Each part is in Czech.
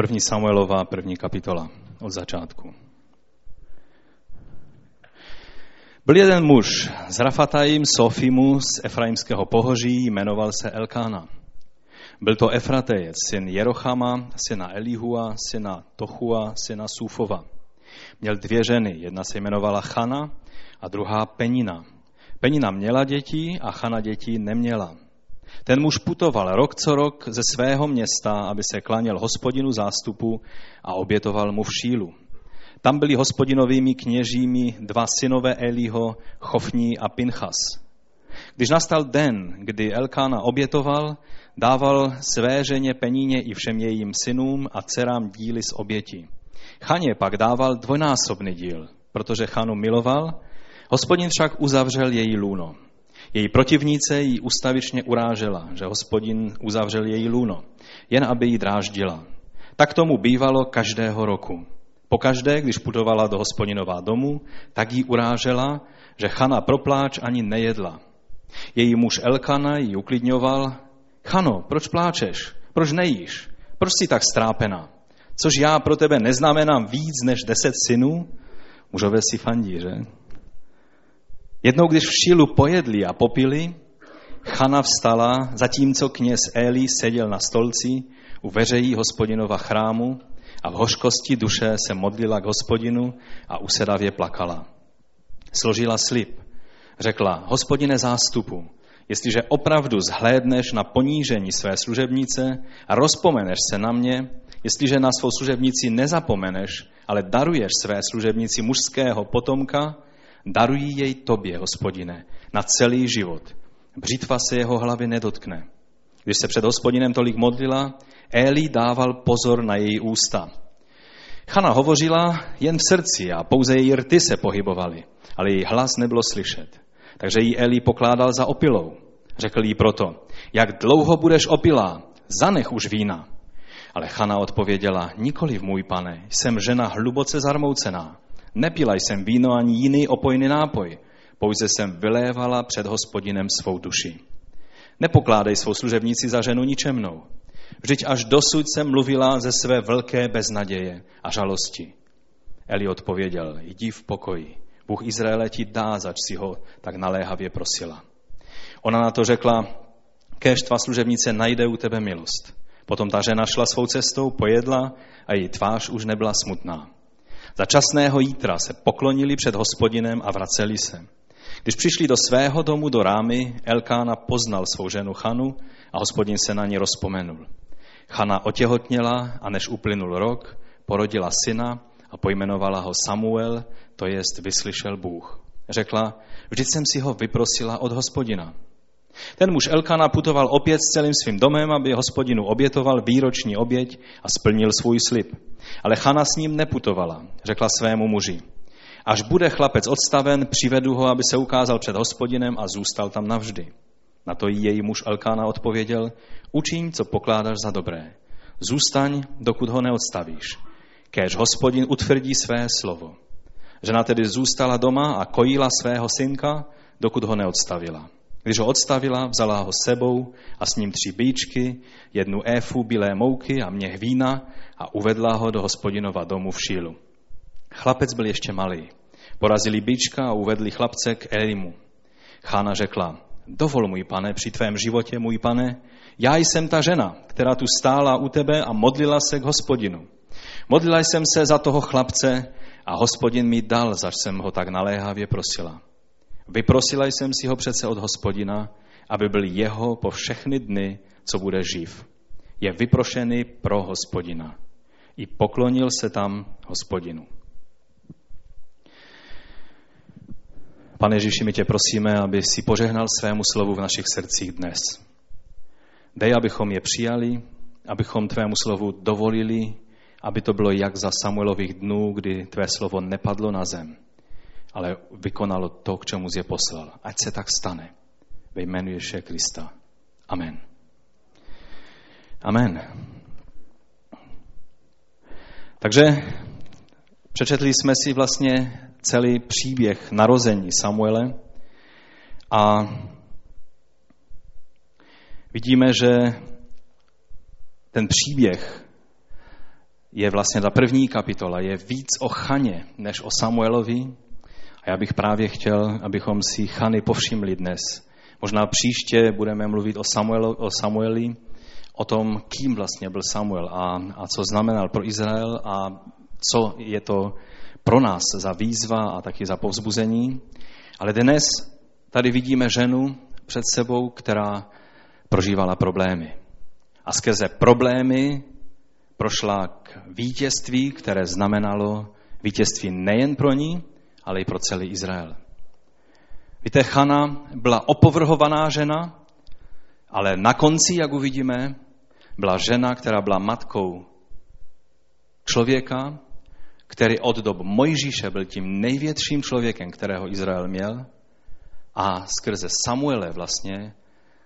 První Samuelova, první kapitola od začátku. Byl jeden muž z Rafatajim Sofimu z Efraimského pohoří, jmenoval se Elkána. Byl to Efratejec, syn Jerochama, syna Elihua, syna Tochua, syna Sufova. Měl dvě ženy, jedna se jmenovala Chana a druhá Penina. Penina měla děti a Chana děti neměla. Ten muž putoval rok co rok ze svého města, aby se klaněl hospodinu zástupu a obětoval mu v šílu. Tam byli hospodinovými kněžími dva synové Eliho, Chofní a Pinchas. Když nastal den, kdy Elkána obětoval, dával své ženě peníně i všem jejím synům a dcerám díly z oběti. Chaně pak dával dvojnásobný díl, protože Chanu miloval, hospodin však uzavřel její lůno. Její protivnice ji ustavičně urážela, že hospodin uzavřel její lůno, jen aby ji dráždila. Tak tomu bývalo každého roku. Pokaždé, když putovala do hospodinová domu, tak ji urážela, že Chana propláč ani nejedla. Její muž Elkana ji uklidňoval. Chano, proč pláčeš? Proč nejíš? Proč jsi tak strápena? Což já pro tebe neznamenám víc než deset synů? Mužové si fandí, že? Jednou, když v Šilu pojedli a popili, Chana vstala, zatímco kněz Eli seděl na stolci u veřejí hospodinova chrámu a v hořkosti duše se modlila k hospodinu a usedavě plakala. Složila slib. Řekla, hospodine zástupu, jestliže opravdu zhlédneš na ponížení své služebnice a rozpomeneš se na mě, jestliže na svou služebnici nezapomeneš, ale daruješ své služebnici mužského potomka, darují jej tobě, hospodine, na celý život. Břitva se jeho hlavy nedotkne. Když se před hospodinem tolik modlila, Eli dával pozor na její ústa. Chana hovořila jen v srdci a pouze její rty se pohybovaly, ale její hlas nebylo slyšet. Takže jí Eli pokládal za opilou. Řekl jí proto, jak dlouho budeš opilá, zanech už vína. Ale Chana odpověděla, nikoli v můj pane, jsem žena hluboce zarmoucená. Nepila jsem víno ani jiný opojný nápoj, pouze jsem vylévala před hospodinem svou duši. Nepokládej svou služebnici za ženu ničemnou. Vždyť až dosud jsem mluvila ze své velké beznaděje a žalosti. Eli odpověděl, jdi v pokoji. Bůh Izraele ti dá, zač si ho tak naléhavě prosila. Ona na to řekla, kež tvá služebnice najde u tebe milost. Potom ta žena šla svou cestou, pojedla a její tvář už nebyla smutná. Za časného jítra se poklonili před hospodinem a vraceli se. Když přišli do svého domu do rámy, Elkána poznal svou ženu Chanu a hospodin se na ní rozpomenul. Chana otěhotněla a než uplynul rok, porodila syna a pojmenovala ho Samuel, to jest vyslyšel Bůh. Řekla, vždyť jsem si ho vyprosila od hospodina. Ten muž Elkana putoval opět s celým svým domem, aby hospodinu obětoval výroční oběť a splnil svůj slib. Ale Chana s ním neputovala, řekla svému muži. Až bude chlapec odstaven, přivedu ho, aby se ukázal před hospodinem a zůstal tam navždy. Na to jí její muž Elkána odpověděl, učiň, co pokládáš za dobré. Zůstaň, dokud ho neodstavíš. Kéž hospodin utvrdí své slovo. Žena tedy zůstala doma a kojila svého synka, dokud ho neodstavila. Když ho odstavila, vzala ho sebou a s ním tři bíčky, jednu éfu bílé mouky a měh vína a uvedla ho do hospodinova domu v Šílu. Chlapec byl ještě malý. Porazili bíčka a uvedli chlapce k Elimu. Chána řekla, dovol, můj pane, při tvém životě, můj pane, já jsem ta žena, která tu stála u tebe a modlila se k hospodinu. Modlila jsem se za toho chlapce a hospodin mi dal, zač jsem ho tak naléhavě prosila. Vyprosila jsem si ho přece od hospodina, aby byl jeho po všechny dny, co bude živ. Je vyprošený pro hospodina. I poklonil se tam hospodinu. Pane Ježíši, my tě prosíme, aby si požehnal svému slovu v našich srdcích dnes. Dej, abychom je přijali, abychom tvému slovu dovolili, aby to bylo jak za Samuelových dnů, kdy tvé slovo nepadlo na zem, ale vykonalo to, k čemu je poslal. Ať se tak stane. Ve jménu Ježíše Krista. Amen. Amen. Takže přečetli jsme si vlastně celý příběh narození Samuele a vidíme, že ten příběh je vlastně ta první kapitola, je víc o Chaně než o Samuelovi. A já bych právě chtěl, abychom si Chany povšimli dnes. Možná příště budeme mluvit o, Samuelu, o Samueli, o tom, kým vlastně byl Samuel a, a co znamenal pro Izrael a co je to pro nás za výzva a taky za povzbuzení. Ale dnes tady vidíme ženu před sebou, která prožívala problémy. A skrze problémy prošla k vítězství, které znamenalo vítězství nejen pro ní, ale i pro celý Izrael. Víte, Chana byla opovrhovaná žena, ale na konci, jak uvidíme, byla žena, která byla matkou člověka, který od dob Mojžíše byl tím největším člověkem, kterého Izrael měl a skrze Samuele vlastně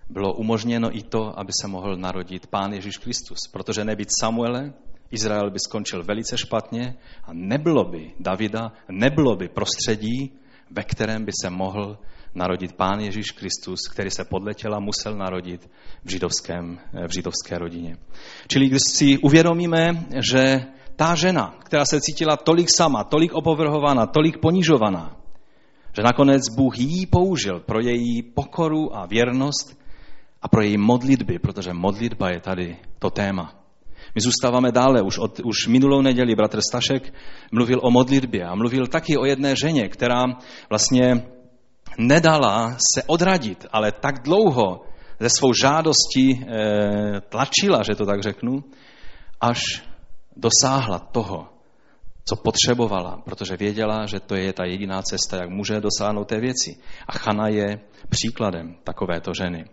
bylo umožněno i to, aby se mohl narodit Pán Ježíš Kristus. Protože nebýt Samuele, Izrael by skončil velice špatně a nebylo by Davida, nebylo by prostředí, ve kterém by se mohl narodit Pán Ježíš Kristus, který se podle těla musel narodit v, židovském, v židovské rodině. Čili když si uvědomíme, že ta žena, která se cítila tolik sama, tolik opovrhovaná, tolik ponižovaná, že nakonec Bůh jí použil pro její pokoru a věrnost a pro její modlitby, protože modlitba je tady to téma. My zůstáváme dále. Už, od, už minulou neděli bratr Stašek mluvil o modlitbě a mluvil taky o jedné ženě, která vlastně nedala se odradit, ale tak dlouho ze svou žádostí e, tlačila, že to tak řeknu, až dosáhla toho, co potřebovala, protože věděla, že to je ta jediná cesta, jak může dosáhnout té věci. A Chana je příkladem takovéto ženy.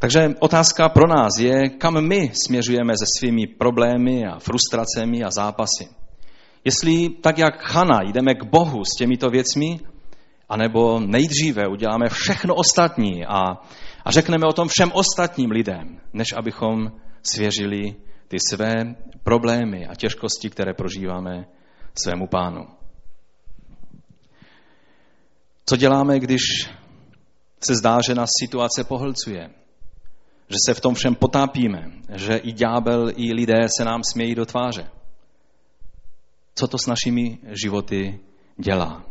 Takže otázka pro nás je, kam my směřujeme se svými problémy a frustracemi a zápasy. Jestli tak jak Chana jdeme k Bohu s těmito věcmi, anebo nejdříve uděláme všechno ostatní a, a řekneme o tom všem ostatním lidem, než abychom svěřili ty své problémy a těžkosti, které prožíváme svému pánu. Co děláme, když se zdá, že nás situace pohlcuje? Že se v tom všem potápíme, že i ďábel, i lidé se nám smějí do tváře. Co to s našimi životy dělá?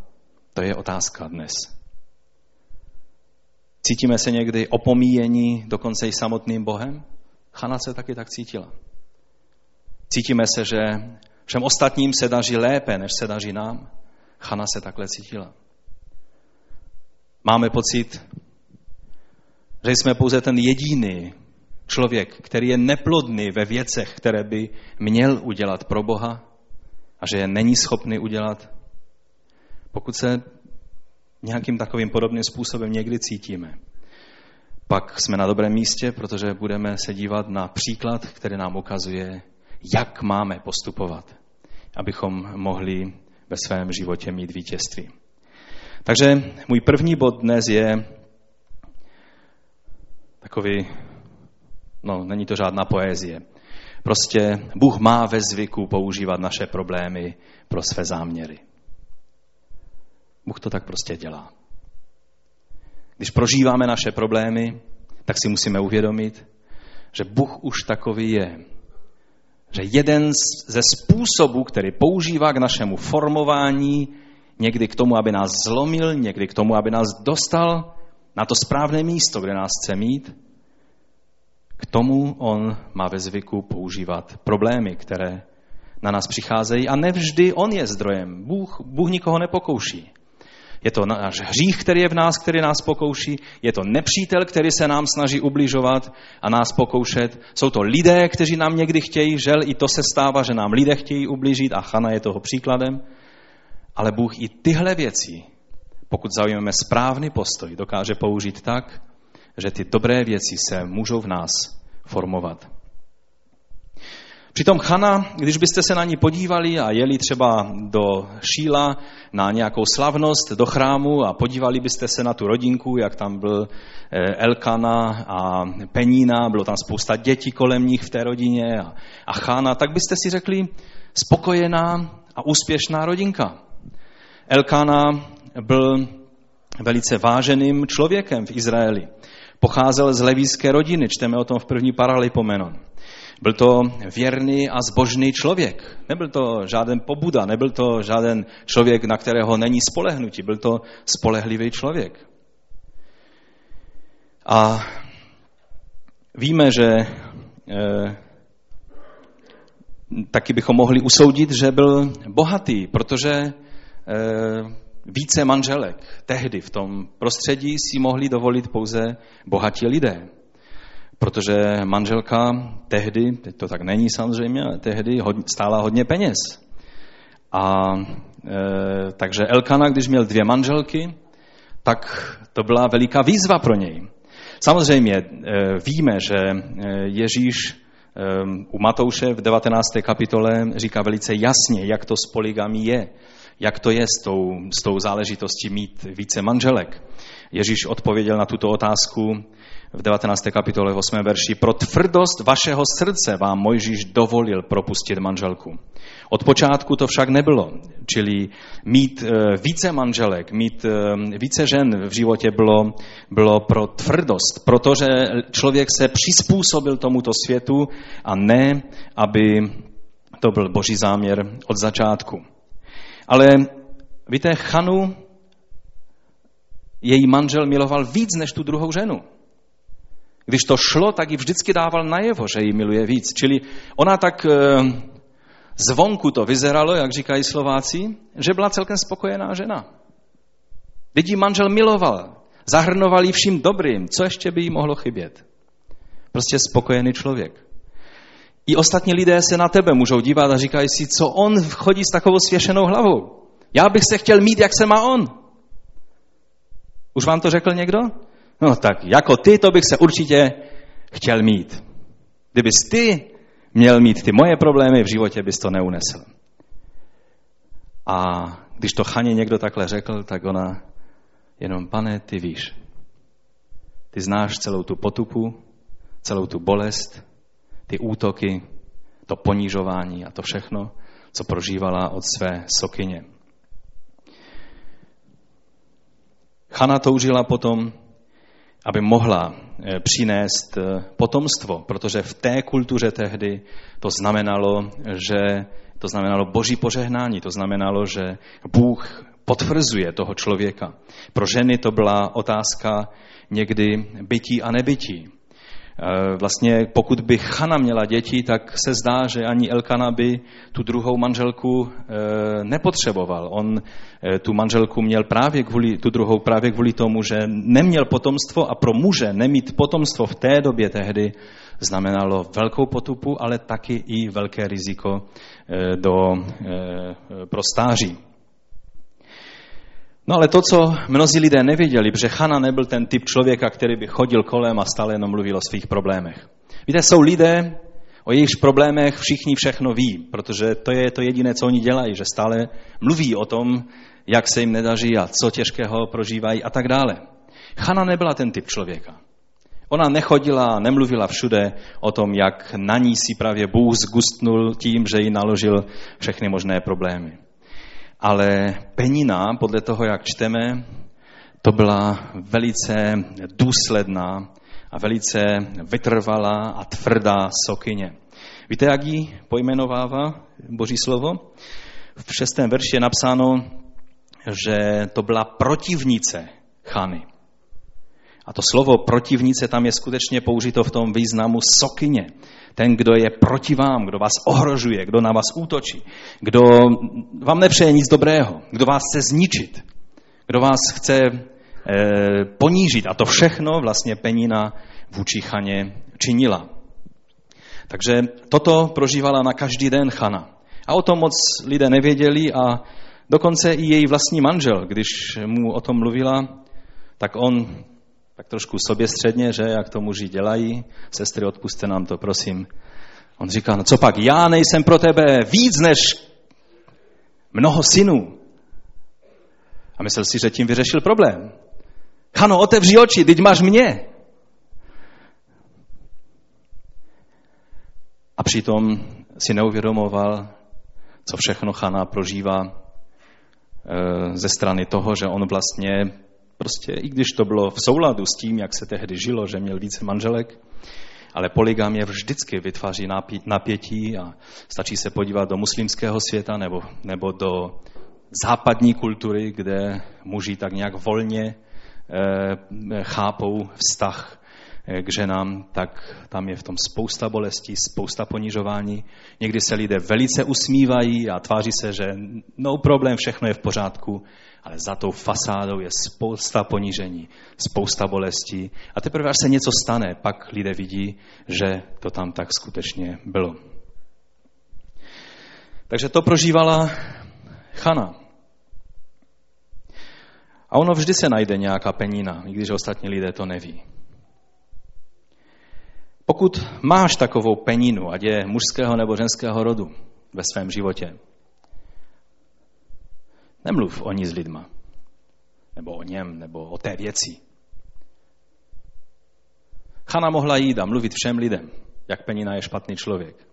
To je otázka dnes. Cítíme se někdy opomíjení dokonce i samotným Bohem? Chana se taky tak cítila. Cítíme se, že všem ostatním se daří lépe, než se daří nám. Chana se takhle cítila. Máme pocit, že jsme pouze ten jediný člověk, který je neplodný ve věcech, které by měl udělat pro Boha a že je není schopný udělat. Pokud se nějakým takovým podobným způsobem někdy cítíme, pak jsme na dobrém místě, protože budeme se dívat na příklad, který nám ukazuje, jak máme postupovat, abychom mohli ve svém životě mít vítězství. Takže můj první bod dnes je takový, no není to žádná poezie. Prostě Bůh má ve zvyku používat naše problémy pro své záměry. Bůh to tak prostě dělá. Když prožíváme naše problémy, tak si musíme uvědomit, že Bůh už takový je, že jeden ze způsobů, který používá k našemu formování, někdy k tomu, aby nás zlomil, někdy k tomu, aby nás dostal na to správné místo, kde nás chce mít, k tomu on má ve zvyku používat problémy, které na nás přicházejí a nevždy on je zdrojem. Bůh, Bůh nikoho nepokouší. Je to náš hřích, který je v nás, který nás pokouší. Je to nepřítel, který se nám snaží ubližovat a nás pokoušet. Jsou to lidé, kteří nám někdy chtějí, žel i to se stává, že nám lidé chtějí ublížit a Chana je toho příkladem. Ale Bůh i tyhle věci, pokud zaujmeme správný postoj, dokáže použít tak, že ty dobré věci se můžou v nás formovat. Přitom Chana, když byste se na ní podívali a jeli třeba do Šíla na nějakou slavnost, do chrámu a podívali byste se na tu rodinku, jak tam byl eh, Elkana a Penína, bylo tam spousta dětí kolem nich v té rodině a, a Chana, tak byste si řekli spokojená a úspěšná rodinka. Elkana byl velice váženým člověkem v Izraeli. Pocházel z levíské rodiny, čteme o tom v první paralipomenon. Byl to věrný a zbožný člověk. Nebyl to žádný pobuda, nebyl to žádný člověk, na kterého není spolehnutí. Byl to spolehlivý člověk. A víme, že eh, taky bychom mohli usoudit, že byl bohatý, protože eh, více manželek tehdy v tom prostředí si mohli dovolit pouze bohatí lidé. Protože manželka tehdy, teď to tak není samozřejmě, ale tehdy stála hodně peněz. A e, takže Elkana, když měl dvě manželky, tak to byla veliká výzva pro něj. Samozřejmě e, víme, že e, Ježíš e, u Matouše v 19. kapitole říká velice jasně, jak to s poligamí je jak to je s tou, s tou záležitostí mít více manželek. Ježíš odpověděl na tuto otázku v 19. kapitole 8. verši. Pro tvrdost vašeho srdce vám Mojžíš dovolil propustit manželku. Od počátku to však nebylo, čili mít eh, více manželek, mít eh, více žen v životě bylo, bylo pro tvrdost, protože člověk se přizpůsobil tomuto světu a ne, aby to byl boží záměr od začátku. Ale víte, Chanu její manžel miloval víc než tu druhou ženu. Když to šlo, tak ji vždycky dával najevo, že ji miluje víc. Čili ona tak e, zvonku to vyzeralo, jak říkají Slováci, že byla celkem spokojená žena. Ji manžel miloval, zahrnoval ji vším dobrým, co ještě by jí mohlo chybět. Prostě spokojený člověk. I ostatní lidé se na tebe můžou dívat a říkají si, co on chodí s takovou svěšenou hlavou. Já bych se chtěl mít, jak se má on. Už vám to řekl někdo? No tak, jako ty, to bych se určitě chtěl mít. Kdybys ty měl mít ty moje problémy, v životě bys to neunesl. A když to Chaně někdo takhle řekl, tak ona jenom, pane, ty víš. Ty znáš celou tu potupu, celou tu bolest, ty útoky, to ponižování a to všechno, co prožívala od své sokyně. Chana toužila potom, aby mohla eh, přinést eh, potomstvo, protože v té kultuře tehdy to znamenalo, že to znamenalo boží požehnání, to znamenalo, že Bůh potvrzuje toho člověka. Pro ženy to byla otázka někdy bytí a nebytí. Eh, vlastně pokud by Chana měla děti, tak se zdá, že ani Elkana by tu druhou manželku eh, nepotřeboval. On eh, tu manželku měl právě kvůli, tu druhou právě kvůli tomu, že neměl potomstvo a pro muže nemít potomstvo v té době tehdy znamenalo velkou potupu, ale taky i velké riziko do, pro stáří. No ale to, co mnozí lidé nevěděli, protože Chana nebyl ten typ člověka, který by chodil kolem a stále jenom mluvil o svých problémech. Víte, jsou lidé, o jejichž problémech všichni všechno ví, protože to je to jediné, co oni dělají, že stále mluví o tom, jak se jim nedaří a co těžkého prožívají a tak dále. Chana nebyla ten typ člověka. Ona nechodila, nemluvila všude o tom, jak na ní si právě Bůh zgustnul tím, že jí naložil všechny možné problémy. Ale penina, podle toho, jak čteme, to byla velice důsledná a velice vytrvalá a tvrdá sokyně. Víte, jak ji pojmenovává Boží slovo? V šestém verši je napsáno, že to byla protivnice Chany. A to slovo protivnice tam je skutečně použito v tom významu sokyně. Ten, kdo je proti vám, kdo vás ohrožuje, kdo na vás útočí, kdo vám nepřeje nic dobrého, kdo vás chce zničit, kdo vás chce e, ponížit. A to všechno vlastně penina vůči Chaně činila. Takže toto prožívala na každý den Chana. A o tom moc lidé nevěděli a dokonce i její vlastní manžel, když mu o tom mluvila, tak on tak trošku soběstředně, že jak to muži dělají. Sestry, odpuste nám to, prosím. On říká, no co pak, já nejsem pro tebe víc než mnoho synů. A myslel si, že tím vyřešil problém. Chano, otevři oči, teď máš mě. A přitom si neuvědomoval, co všechno Chana prožívá eh, ze strany toho, že on vlastně Prostě i když to bylo v souladu s tím, jak se tehdy žilo, že měl více manželek, ale poligamie vždycky vytváří napětí a stačí se podívat do muslimského světa nebo, nebo do západní kultury, kde muži tak nějak volně e, chápou vztah eh, k ženám, tak tam je v tom spousta bolestí, spousta ponižování. Někdy se lidé velice usmívají a tváří se, že no problém, všechno je v pořádku, ale za tou fasádou je spousta ponížení, spousta bolestí. A teprve, až se něco stane, pak lidé vidí, že to tam tak skutečně bylo. Takže to prožívala Chana. A ono vždy se najde nějaká penína, i když ostatní lidé to neví. Pokud máš takovou peninu, ať je mužského nebo ženského rodu ve svém životě, nemluv o ní s lidma, nebo o něm, nebo o té věci. Chana mohla jít a mluvit všem lidem, jak penina je špatný člověk.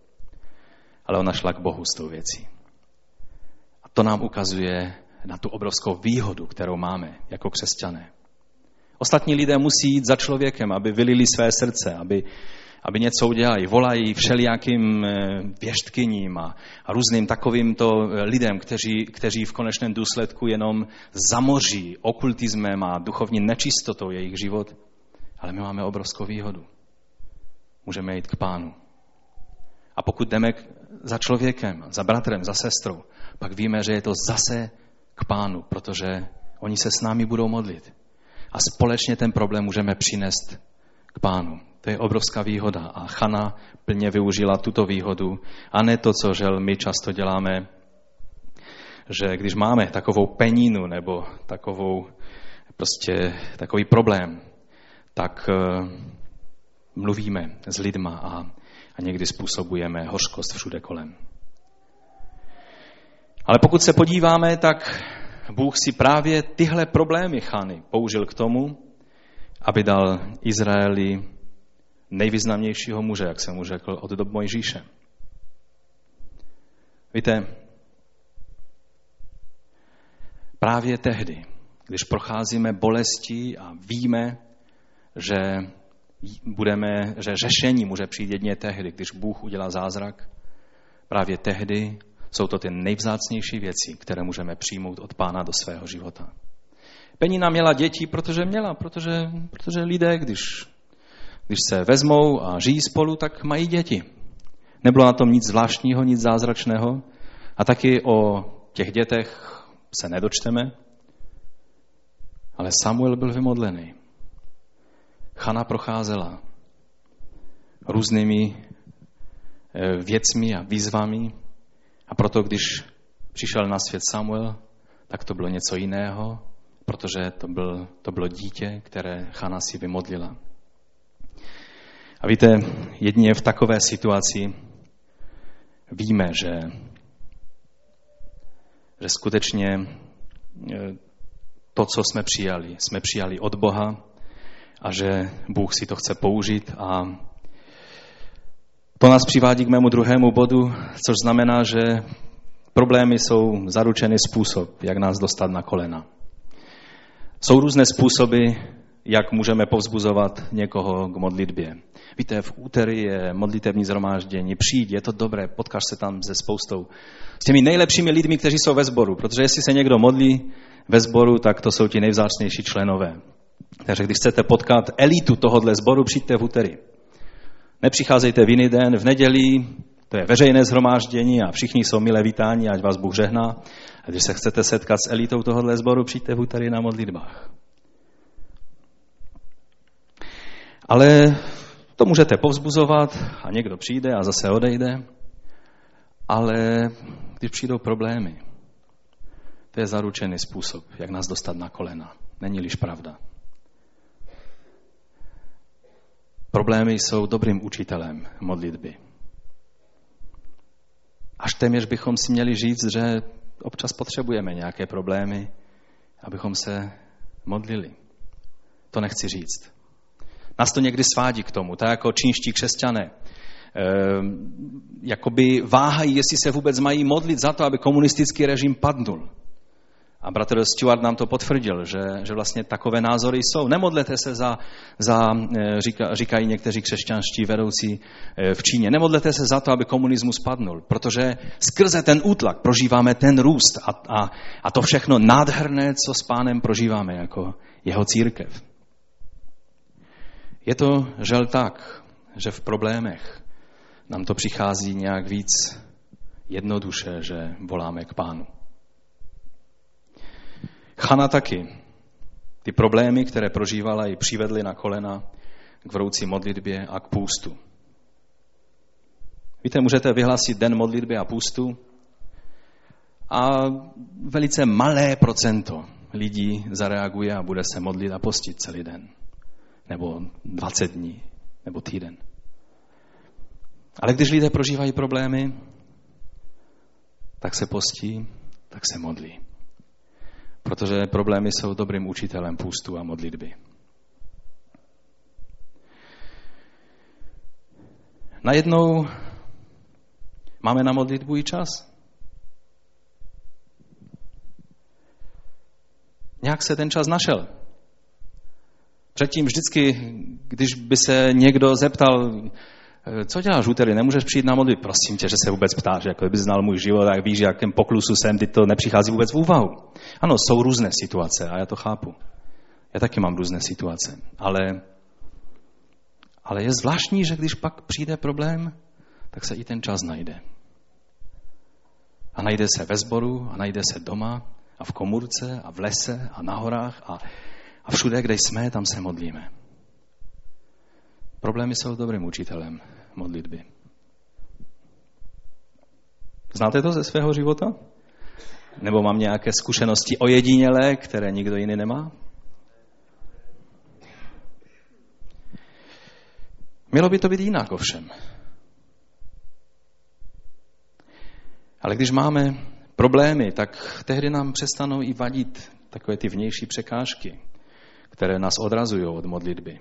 Ale ona šla k Bohu s tou věcí. A to nám ukazuje na tu obrovskou výhodu, kterou máme jako křesťané. Ostatní lidé musí jít za člověkem, aby vylili své srdce, aby, aby něco udělali. Volají všelijakým eh, věštkyním a, a různým takovýmto eh, lidem, kteří, kteří v konečném důsledku jenom zamoří okultismem a duchovní nečistotou jejich život. Ale my máme obrovskou výhodu. Můžeme jít k pánu. A pokud jdeme za člověkem, za bratrem, za sestrou, pak víme, že je to zase k pánu, protože oni se s námi budou modlit. A společně ten problém můžeme přinést k pánu. To je obrovská výhoda. A Chana plně využila tuto výhodu a ne to, co žel my často děláme, že když máme takovou penínu nebo takovou, prostě takový problém, tak uh, mluvíme s lidma a, a někdy způsobujeme hořkost všude kolem. Ale pokud se podíváme, tak Bůh si právě tyhle problémy Chany použil k tomu, aby dal Izraeli nejvýznamnějšího muže, jak jsem mu řekl, od dob Mojžíše. Víte, právě tehdy, když procházíme bolestí a víme, že budeme, že řešení může přijít jedně tehdy, když Bůh udělá zázrak, právě tehdy jsou to ty nejvzácnější věci, které můžeme přijmout od pána do svého života. Penina měla děti, protože měla, protože, protože lidé, když, když se vezmou a žijí spolu, tak mají děti. Nebylo na tom nic zvláštního, nic zázračného. A taky o těch dětech se nedočteme. Ale Samuel byl vymodlený. Chana procházela různými eh, věcmi a výzvami, a proto, když přišel na svět Samuel, tak to bylo něco jiného, protože to, byl, to bylo dítě, které Chana si vymodlila. A víte, jedině v takové situaci víme, že, že skutečně e, to, co jsme přijali, jsme přijali od Boha a že Bůh si to chce použít a to nás přivádí k mému druhému bodu, což znamená, že problémy jsou zaručený způsob, jak nás dostat na kolena. Jsou různé způsoby, jak můžeme povzbuzovat někoho k modlitbě. Víte, v úterý je modlitevní zhromáždění, přijď, je to dobré, potkáš se tam se spoustou, s těmi nejlepšími lidmi, kteří jsou ve sboru, protože jestli se někdo modlí ve sboru, tak to jsou ti nejvzácnější členové. Takže když chcete potkat elitu tohohle sboru, přijďte v úterý. Nepřicházejte v jiný den, v neděli, to je veřejné zhromáždění a všichni jsou milé vítáni, ať vás Bůh žehná. A když se chcete setkat s elitou tohohle sboru, přijďte v úterý na modlitbách. Ale to můžete povzbuzovat a někdo přijde a zase odejde. Ale když přijdou problémy, to je zaručený způsob, jak nás dostat na kolena. Není-liž pravda. Problémy jsou dobrým učitelem modlitby. Až téměř bychom si měli říct, že občas potřebujeme nějaké problémy, abychom se modlili. To nechci říct. Nás to někdy svádí k tomu, tak jako čínští křesťané. E, jakoby váhají, jestli se vůbec mají modlit za to, aby komunistický režim padnul. A bratr Stuart nám to potvrdil, že, že vlastně takové názory jsou. Nemodlete se za, za eh, říka, říkají někteří křesťanští vedoucí eh, v Číně, nemodlete se za to, aby komunismus padnul, protože skrze ten útlak prožíváme ten růst a, a, a to všechno nádherné, co s pánem prožíváme jako jeho církev. Je to žel tak, že v problémech nám to přichází nějak víc jednoduše, že voláme k pánu. Chana taky. Ty problémy, které prožívala, ji přivedly na kolena k vroucí modlitbě a k půstu. Víte, můžete vyhlásit den modlitby a půstu a velice malé procento lidí zareaguje a bude se modlit a postit celý den. Nebo 20 dní, nebo týden. Ale když lidé prožívají problémy, tak se postí, tak se modlí protože problémy jsou dobrým učitelem půstu a modlitby. Najednou máme na modlitbu i čas. Nějak se ten čas našel. Předtím vždycky, když by se někdo zeptal, Eh, co děláš úterý, nemůžeš přijít na modlitbu? Prosím tě, že se vůbec ptáš, jako kdyby znal můj život, tak víš, jakém poklusu jsem, ty to nepřichází vůbec v úvahu. Ano, jsou různé situace a já to chápu. Já taky mám různé situace, ale, ale je zvláštní, že když pak přijde problém, tak se i ten čas najde. A najde se ve sboru, a najde se doma, a v komůrce, a v lese, a na horách, a, a všude, kde jsme, tam se modlíme. Problémy jsou dobrým učitelem modlitby. Znáte to ze svého života? Nebo mám nějaké zkušenosti ojedinělé, které nikdo jiný nemá? Mělo by to být jinak ovšem. Ale když máme problémy, tak tehdy nám přestanou i vadit takové ty vnější překážky, které nás odrazují od modlitby.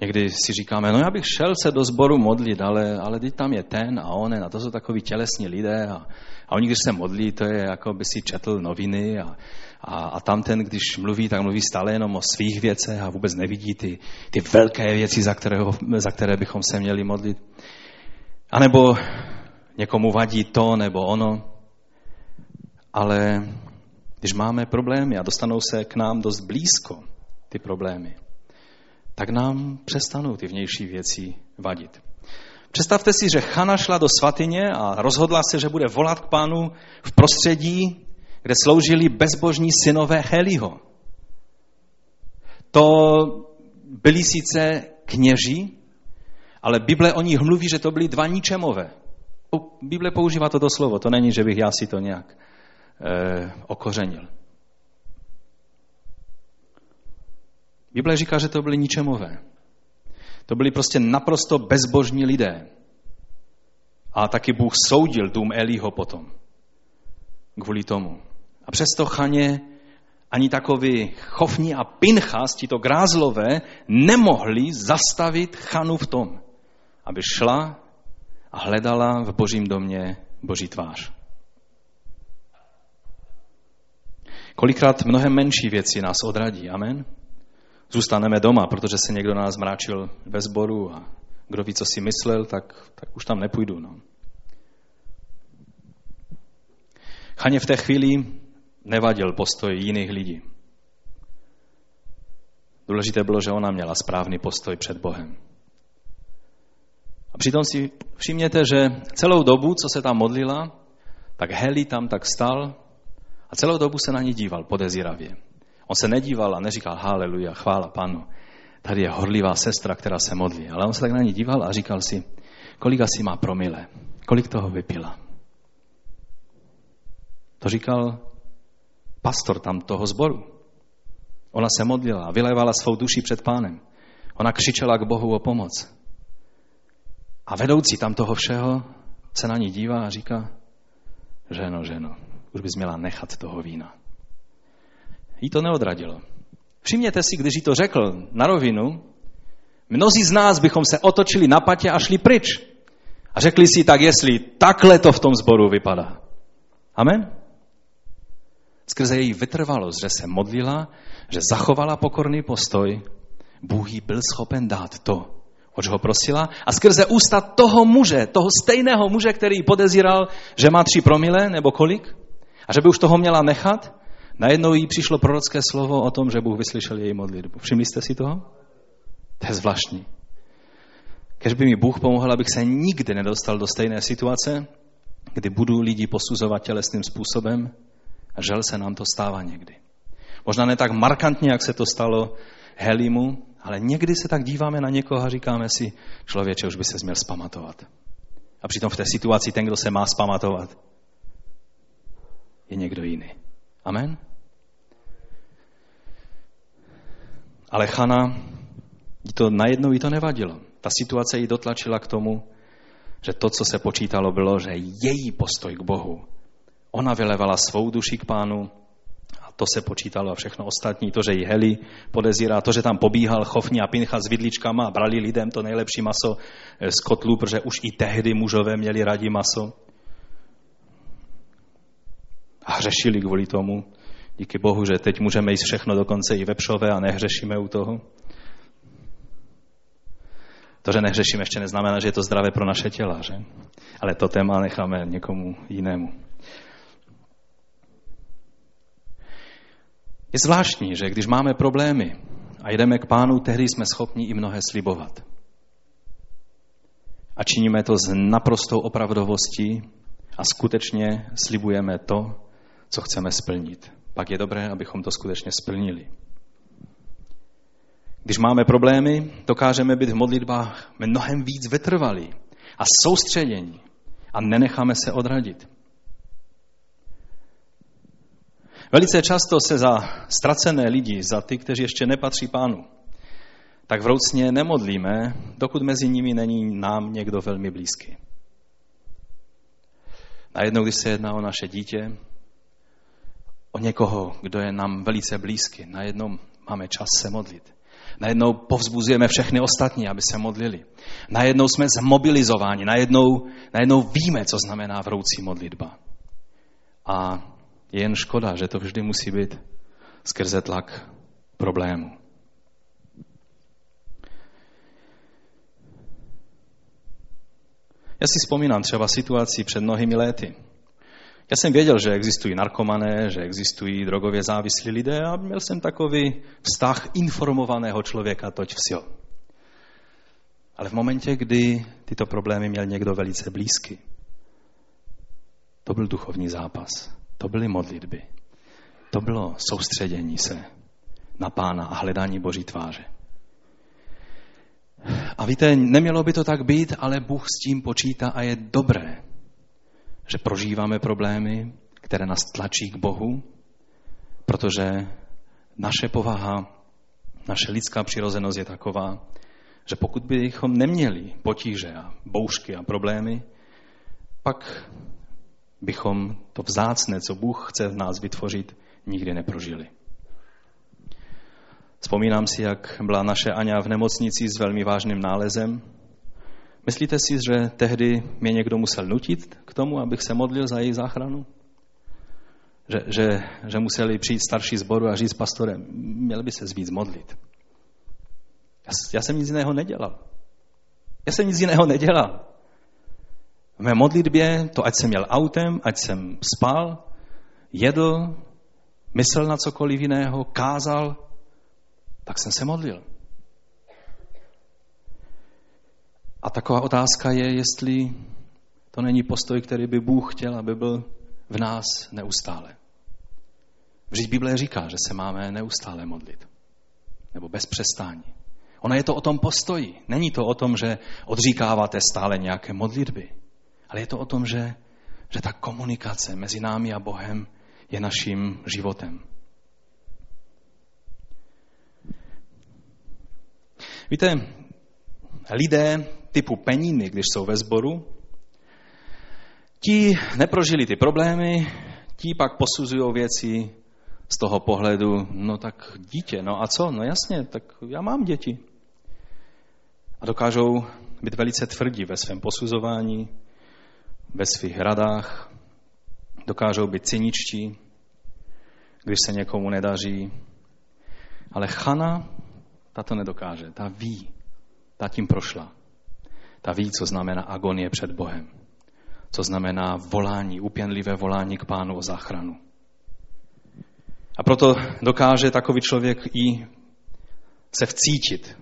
Někdy si říkáme, no já bych šel se do sboru modlit, ale, ale teď tam je ten a onen a to jsou takový tělesní lidé a, a oni, když se modlí, to je jako by si četl noviny a, a, a tam ten, když mluví, tak mluví stále jenom o svých věcech a vůbec nevidí ty, ty velké věci, za, kterého, za které bychom se měli modlit. A nebo někomu vadí to nebo ono, ale když máme problémy a dostanou se k nám dost blízko, ty problémy, tak nám přestanou ty vnější věci vadit. Představte si, že Chana šla do svatyně a rozhodla se, že bude volat k pánu v prostředí, kde sloužili bezbožní synové Heliho. To byli sice kněží, ale Bible o nich mluví, že to byli dva ničemové. Bible používá toto slovo, to není, že bych já si to nějak okořenil. Bible říká, že to byly ničemové. To byli prostě naprosto bezbožní lidé. A taky Bůh soudil dům Elího potom. Kvůli tomu. A přesto Chaně ani takový Chofní a Pinchas, to grázlové, nemohli zastavit Chanu v tom, aby šla a hledala v božím domě boží tvář. Kolikrát mnohem menší věci nás odradí. Amen zůstaneme doma, protože se někdo nás mráčil ve sboru a kdo ví, co si myslel, tak, tak už tam nepůjdu. No. Chaně v té chvíli nevadil postoj jiných lidí. Důležité bylo, že ona měla správný postoj před Bohem. A přitom si všimněte, že celou dobu, co se tam modlila, tak Heli tam tak stal a celou dobu se na ní díval podezíravě. On se nedíval a neříkal haleluja, chvála panu. Tady je horlivá sestra, která se modlí. Ale on se tak na ní díval a říkal si, kolik asi má promile, kolik toho vypila. To říkal pastor tam toho zboru. Ona se modlila vylévala svou duši před pánem. Ona křičela k Bohu o pomoc. A vedoucí tam toho všeho se na ní dívá a říká, ženo, ženo, už bys měla nechat toho vína jí to neodradilo. Všimněte si, když jí to řekl na rovinu, mnozí z nás bychom se otočili na patě a šli pryč. A řekli si tak, jestli takhle to v tom zboru vypadá. Amen? Skrze její vytrvalost, že se modlila, že zachovala pokorný postoj, Bůh jí byl schopen dát to, oč ho prosila. A skrze ústa toho muže, toho stejného muže, který podezíral, že má tři promile nebo kolik, a že by už toho měla nechat, najednou jí přišlo prorocké slovo o tom, že Bůh vyslyšel její modlitbu. Všimli jste si toho? To je zvláštní. Kež by mi Bůh pomohl, abych se nikdy nedostal do stejné situace, kdy budu lidi posuzovat tělesným způsobem a žel se nám to stává někdy. Možná ne tak markantně, jak se to stalo Helimu, ale někdy se tak díváme na někoho a říkáme si, člověče, už by se měl spamatovat. A přitom v té situaci ten, kdo se má spamatovat, je někdo jiný. Amen? Ale Chana, to najednou jí to nevadilo. Ta situace ji dotlačila k tomu, že to, co se počítalo, bylo, že její postoj k Bohu. Ona vylevala svou duši k pánu a to se počítalo a všechno ostatní. To, že ji Heli podezírá, to, že tam pobíhal Chofni a Pincha s vidličkama a brali lidem to nejlepší maso z kotlů, protože už i tehdy mužové měli rádi maso. A hřešili kvůli tomu. Díky Bohu, že teď můžeme jíst všechno dokonce i vepřové a nehřešíme u toho. To, že nehřešíme, ještě neznamená, že je to zdravé pro naše těla, že? Ale to téma necháme někomu jinému. Je zvláštní, že když máme problémy a jdeme k pánu, tehdy jsme schopni i mnohé slibovat. A činíme to s naprostou opravdovostí a skutečně slibujeme to, co chceme splnit. Pak je dobré, abychom to skutečně splnili. Když máme problémy, dokážeme být v modlitbách mnohem víc vytrvalí a soustředění a nenecháme se odradit. Velice často se za ztracené lidi, za ty, kteří ještě nepatří pánu, tak vroucně nemodlíme, dokud mezi nimi není nám někdo velmi blízký. Najednou, když se jedná o naše dítě, o někoho, kdo je nám velice blízký, najednou máme čas se modlit. Najednou povzbuzujeme všechny ostatní, aby se modlili. Najednou jsme zmobilizováni, najednou, najednou víme, co znamená vroucí modlitba. A je jen škoda, že to vždy musí být skrze tlak problému. Já si vzpomínám třeba situaci před mnohými léty. Já jsem věděl, že existují narkomané, že existují drogově závislí lidé a měl jsem takový vztah informovaného člověka, toť vsil. Ale v momentě, kdy tyto problémy měl někdo velice blízky, to byl duchovní zápas, to byly modlitby, to bylo soustředění se na pána a hledání boží tváře. A víte, nemělo by to tak být, ale Bůh s tím počítá a je dobré, že prožíváme problémy, které nás tlačí k Bohu, protože naše povaha, naše lidská přirozenost je taková, že pokud bychom neměli potíže a boušky a problémy, pak bychom to vzácné, co Bůh chce v nás vytvořit, nikdy neprožili. Vzpomínám si, jak byla naše Aňa v nemocnici s velmi vážným nálezem Myslíte si, že tehdy mě někdo musel nutit k tomu, abych se modlil za její záchranu? Že, že, že museli přijít starší zboru a říct pastorem, měl by se víc modlit. Já, já jsem nic jiného nedělal. Já jsem nic jiného nedělal. V mé modlitbě, to ať jsem měl autem, ať jsem spal, jedl, myslel na cokoliv jiného, kázal, tak jsem se modlil. A taková otázka je, jestli to není postoj, který by Bůh chtěl, aby byl v nás neustále. Vždyť Bible říká, že se máme neustále modlit. Nebo bez přestání. Ono je to o tom postoji. Není to o tom, že odříkáváte stále nějaké modlitby. Ale je to o tom, že, že ta komunikace mezi námi a Bohem je naším životem. Víte, lidé typu peníny, když jsou ve sboru, ti neprožili ty problémy, ti pak posuzují věci z toho pohledu, no tak dítě, no a co? No jasně, tak já mám děti. A dokážou být velice tvrdí ve svém posuzování, ve svých radách, dokážou být cyničtí, když se někomu nedaří. Ale Chana, ta to nedokáže, ta ví, ta tím prošla. Ta ví, co znamená agonie před Bohem. Co znamená volání, upěnlivé volání k pánu o záchranu. A proto dokáže takový člověk i se vcítit,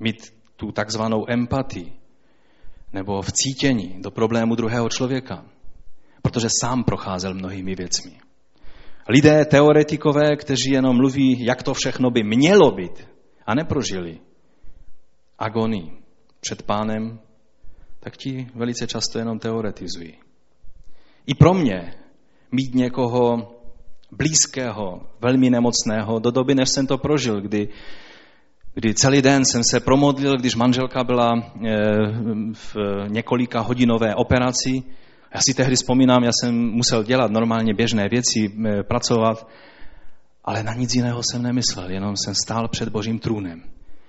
mít tu takzvanou empatii, nebo vcítění do problému druhého člověka, protože sám procházel mnohými věcmi. Lidé, teoretikové, kteří jenom mluví, jak to všechno by mělo být a neprožili agonii před pánem, tak ti velice často jenom teoretizují. I pro mě mít někoho blízkého, velmi nemocného, do doby, než jsem to prožil, kdy, kdy celý den jsem se promodlil, když manželka byla eh, v několika hodinové operaci. Já si tehdy vzpomínám, já jsem musel dělat normálně běžné věci, eh, pracovat, ale na nic jiného jsem nemyslel, jenom jsem stál před božím trůnem.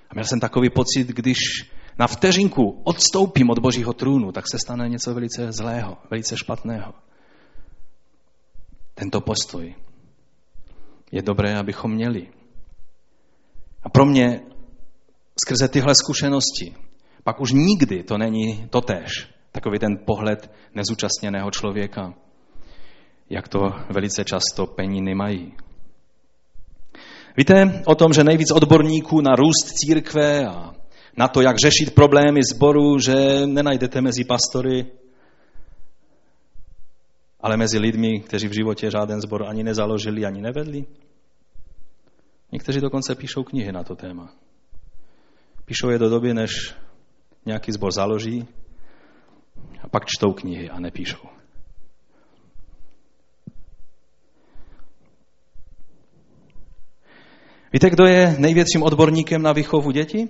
A měl jsem takový pocit, když na vteřinku odstoupím od božího trůnu, tak se stane něco velice zlého, velice špatného. Tento postoj je dobré, abychom měli. A pro mě skrze tyhle zkušenosti pak už nikdy to není totéž. Takový ten pohled nezúčastněného člověka, jak to velice často peníny mají. Víte o tom, že nejvíc odborníků na růst církve a na to, jak řešit problémy zboru, že nenajdete mezi pastory, ale mezi lidmi, kteří v životě žádný zbor ani nezaložili, ani nevedli. Někteří dokonce píšou knihy na to téma. Píšou je do doby, než nějaký zbor založí a pak čtou knihy a nepíšou. Víte, kdo je největším odborníkem na výchovu dětí?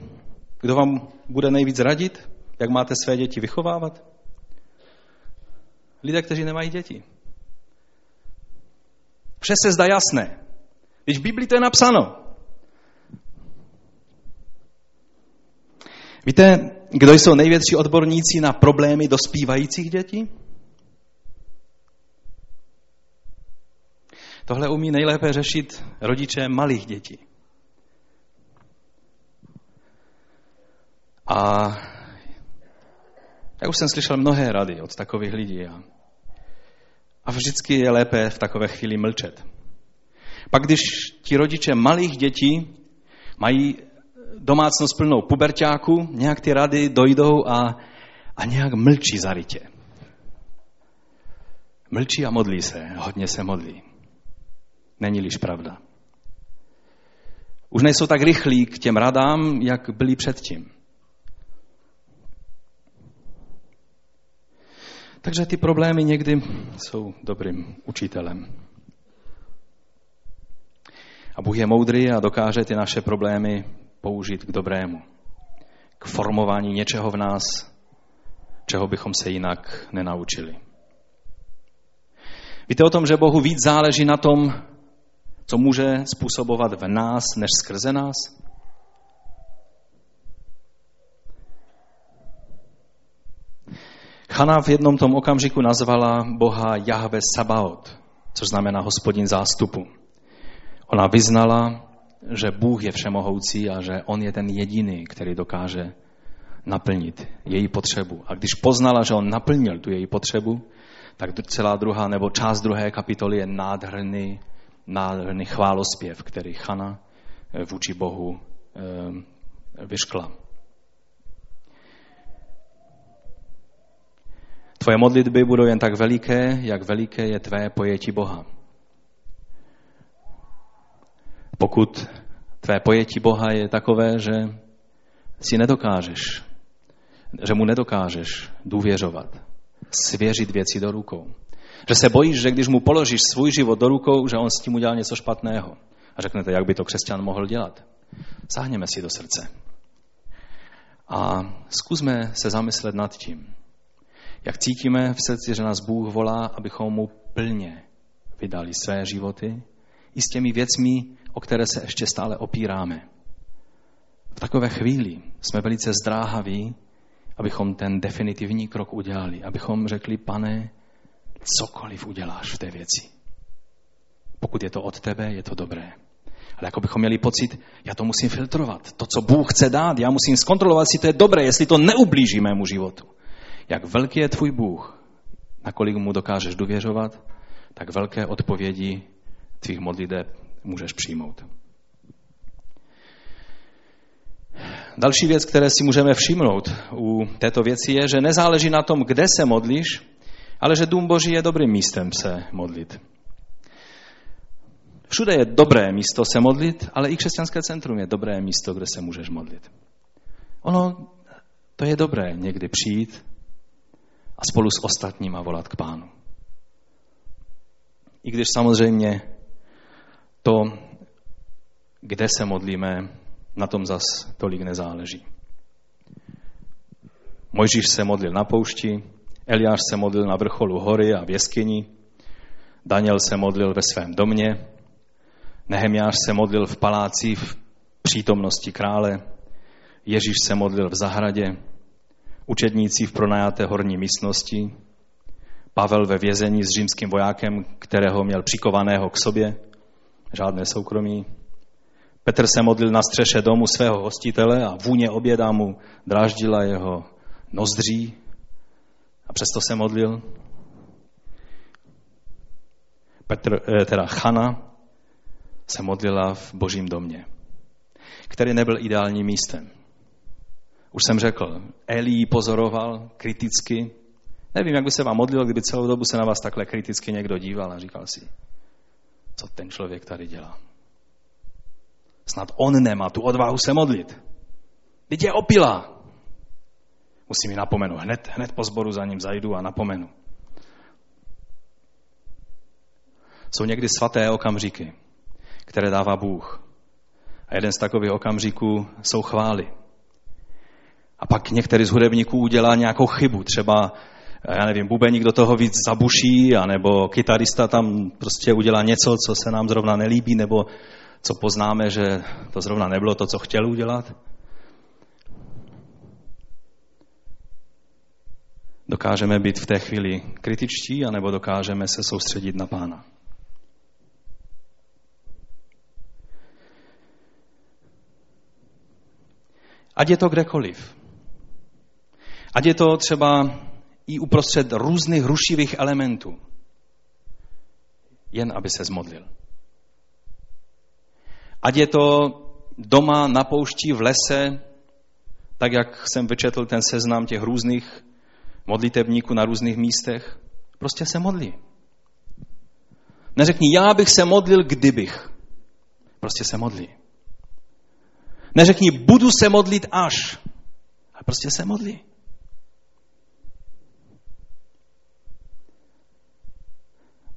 Kdo vám bude nejvíc radit, jak máte své děti vychovávat? Lidé, kteří nemají děti. Vše se zdá jasné. Když v Biblii to je napsáno. Víte, kdo jsou největší odborníci na problémy dospívajících dětí? Tohle umí nejlépe řešit rodiče malých dětí. A já už jsem slyšel mnohé rady od takových lidí. A, a vždycky je lépe v takové chvíli mlčet. Pak když ti rodiče malých dětí mají domácnost plnou puberťáku, nějak ty rady dojdou a, a nějak mlčí zarytě. Mlčí a modlí se, hodně se modlí. Není-liž pravda. Už nejsou tak rychlí k těm radám, jak byli předtím. Takže ty problémy někdy jsou dobrým učitelem. A Bůh je moudrý a dokáže ty naše problémy použít k dobrému. K formování něčeho v nás, čeho bychom se jinak nenaučili. Víte o tom, že Bohu víc záleží na tom, co může způsobovat v nás, než skrze nás? Chana v jednom tom okamžiku nazvala Boha Jahve Sabaot, což znamená hospodin zástupu. Ona vyznala, že Bůh je všemohoucí a že On je ten jediný, který dokáže naplnit její potřebu. A když poznala, že On naplnil tu její potřebu, tak celá druhá nebo část druhé kapitoly je nádherný, nádherný chválospěv, který Chana eh, vůči Bohu eh, vyškla. Tvoje modlitby budou jen tak veliké, jak veliké je tvé pojetí Boha. Pokud tvé pojetí Boha je takové, že si nedokážeš, že mu nedokážeš důvěřovat, svěřit věci do rukou. Že se bojíš, že když mu položíš svůj život do rukou, že on s tím udělá něco špatného. A řeknete, jak by to křesťan mohl dělat. Sáhněme si do srdce. A zkusme se zamyslet nad tím, jak cítíme v srdci, že nás Bůh volá, abychom mu plně vydali své životy i s těmi věcmi, o které se ještě stále opíráme. V takové chvíli jsme velice zdráhaví, abychom ten definitivní krok udělali, abychom řekli, pane, cokoliv uděláš v té věci. Pokud je to od tebe, je to dobré. Ale jako bychom měli pocit, já to musím filtrovat. To, co Bůh chce dát, já musím zkontrolovat, jestli to je dobré, jestli to neublíží mému životu. Jak velký je tvůj Bůh, nakolik mu dokážeš důvěřovat, tak velké odpovědi tvých modliteb můžeš přijmout. Další věc, které si můžeme všimnout u této věci, je, že nezáleží na tom, kde se modlíš, ale že dům Boží je dobrým místem se modlit. Všude je dobré místo se modlit, ale i křesťanské centrum je dobré místo, kde se můžeš modlit. Ono, to je dobré někdy přijít a spolu s ostatníma volat k pánu. I když samozřejmě to, kde se modlíme, na tom zas tolik nezáleží. Mojžíš se modlil na poušti, Eliáš se modlil na vrcholu hory a v jeskyni, Daniel se modlil ve svém domě, Nehemiáš se modlil v paláci v přítomnosti krále, Ježíš se modlil v zahradě, učedníci v pronajaté horní místnosti, Pavel ve vězení s římským vojákem, kterého měl přikovaného k sobě, žádné soukromí. Petr se modlil na střeše domu svého hostitele a vůně oběda mu dráždila jeho nozdří a přesto se modlil. Petr, eh, teda Chana se modlila v božím domě, který nebyl ideálním místem. Už jsem řekl, Eli pozoroval kriticky. Nevím, jak by se vám modlil, kdyby celou dobu se na vás takhle kriticky někdo díval a říkal si, co ten člověk tady dělá. Snad on nemá tu odvahu se modlit. Teď je opila. Musím ji napomenout. Hned, hned po zboru za ním zajdu a napomenu. Jsou někdy svaté okamžiky, které dává Bůh. A jeden z takových okamžiků jsou chvály. A pak některý z hudebníků udělá nějakou chybu, třeba, já nevím, bubeník do toho víc zabuší, anebo kytarista tam prostě udělá něco, co se nám zrovna nelíbí, nebo co poznáme, že to zrovna nebylo to, co chtěl udělat. Dokážeme být v té chvíli kritičtí, anebo dokážeme se soustředit na pána. Ať je to kdekoliv. Ať je to třeba i uprostřed různých rušivých elementů. Jen aby se zmodlil. Ať je to doma na poušti, v lese, tak jak jsem vyčetl ten seznam těch různých modlitebníků na různých místech, prostě se modlí. Neřekni, já bych se modlil, kdybych. Prostě se modlí. Neřekni, budu se modlit až. Ale prostě se modlí.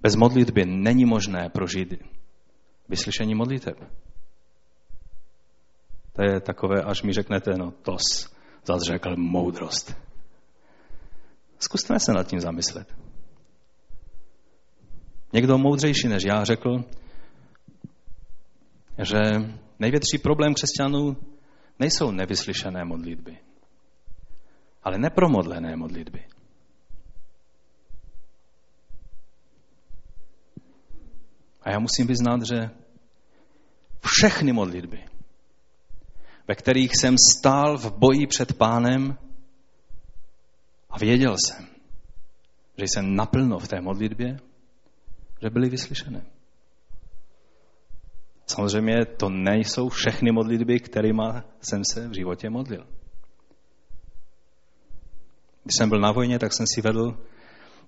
Bez modlitby není možné prožít vyslyšení modliteb. To je takové, až mi řeknete, no to zase řekl moudrost. Zkusme se nad tím zamyslet. Někdo moudřejší než já řekl, že největší problém křesťanů nejsou nevyslyšené modlitby, ale nepromodlené modlitby. A já musím vyznat, že všechny modlitby, ve kterých jsem stál v boji před pánem a věděl jsem, že jsem naplno v té modlitbě, že byly vyslyšené. Samozřejmě to nejsou všechny modlitby, kterými jsem se v životě modlil. Když jsem byl na vojně, tak jsem si vedl,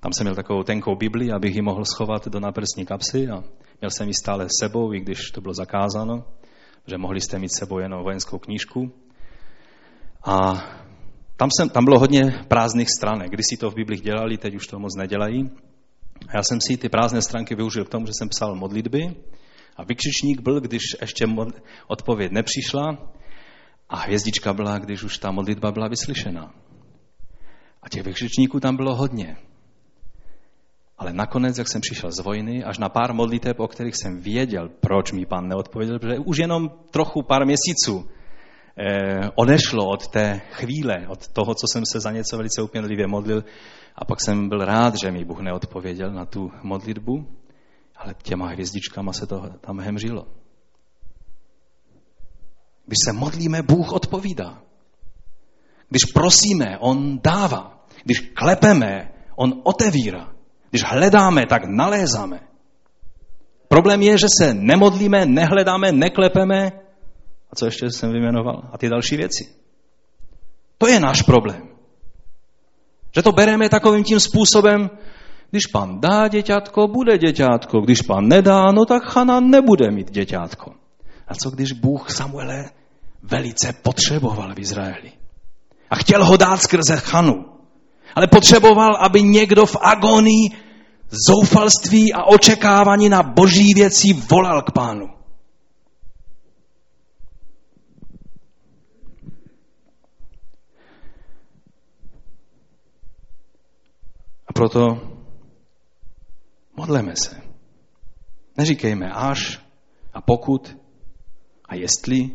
tam jsem měl takovou tenkou Bibli, abych ji mohl schovat do náprsní kapsy a měl jsem ji stále s sebou, i když to bylo zakázáno že mohli jste mít sebou jenom vojenskou knížku. A tam, jsem, tam bylo hodně prázdných stránek. Když si to v Biblii dělali, teď už to moc nedělají. A já jsem si ty prázdné stránky využil k tomu, že jsem psal modlitby. A vykřičník byl, když ještě odpověď nepřišla. A hvězdička byla, když už ta modlitba byla vyslyšena. A těch vykřičníků tam bylo hodně. Ale nakonec, jak jsem přišel z vojny, až na pár modliteb, o kterých jsem věděl, proč mi pán neodpověděl, protože už jenom trochu pár měsíců eh, odešlo od té chvíle, od toho, co jsem se za něco velice upěnlivě modlil. A pak jsem byl rád, že mi Bůh neodpověděl na tu modlitbu. Ale těma hvězdičkama se to tam hemřilo. Když se modlíme, Bůh odpovídá. Když prosíme, On dává. Když klepeme, On otevírá. Když hledáme, tak nalézáme. Problém je, že se nemodlíme, nehledáme, neklepeme. A co ještě jsem vyjmenoval? A ty další věci. To je náš problém. Že to bereme takovým tím způsobem, když pan dá děťátko, bude děťátko. Když pan nedá, no tak Chana nebude mít děťátko. A co když Bůh Samuele velice potřeboval v Izraeli? A chtěl ho dát skrze Chanu. Ale potřeboval, aby někdo v agonii zoufalství a očekávání na boží věci volal k pánu. A proto modleme se. Neříkejme až a pokud a jestli,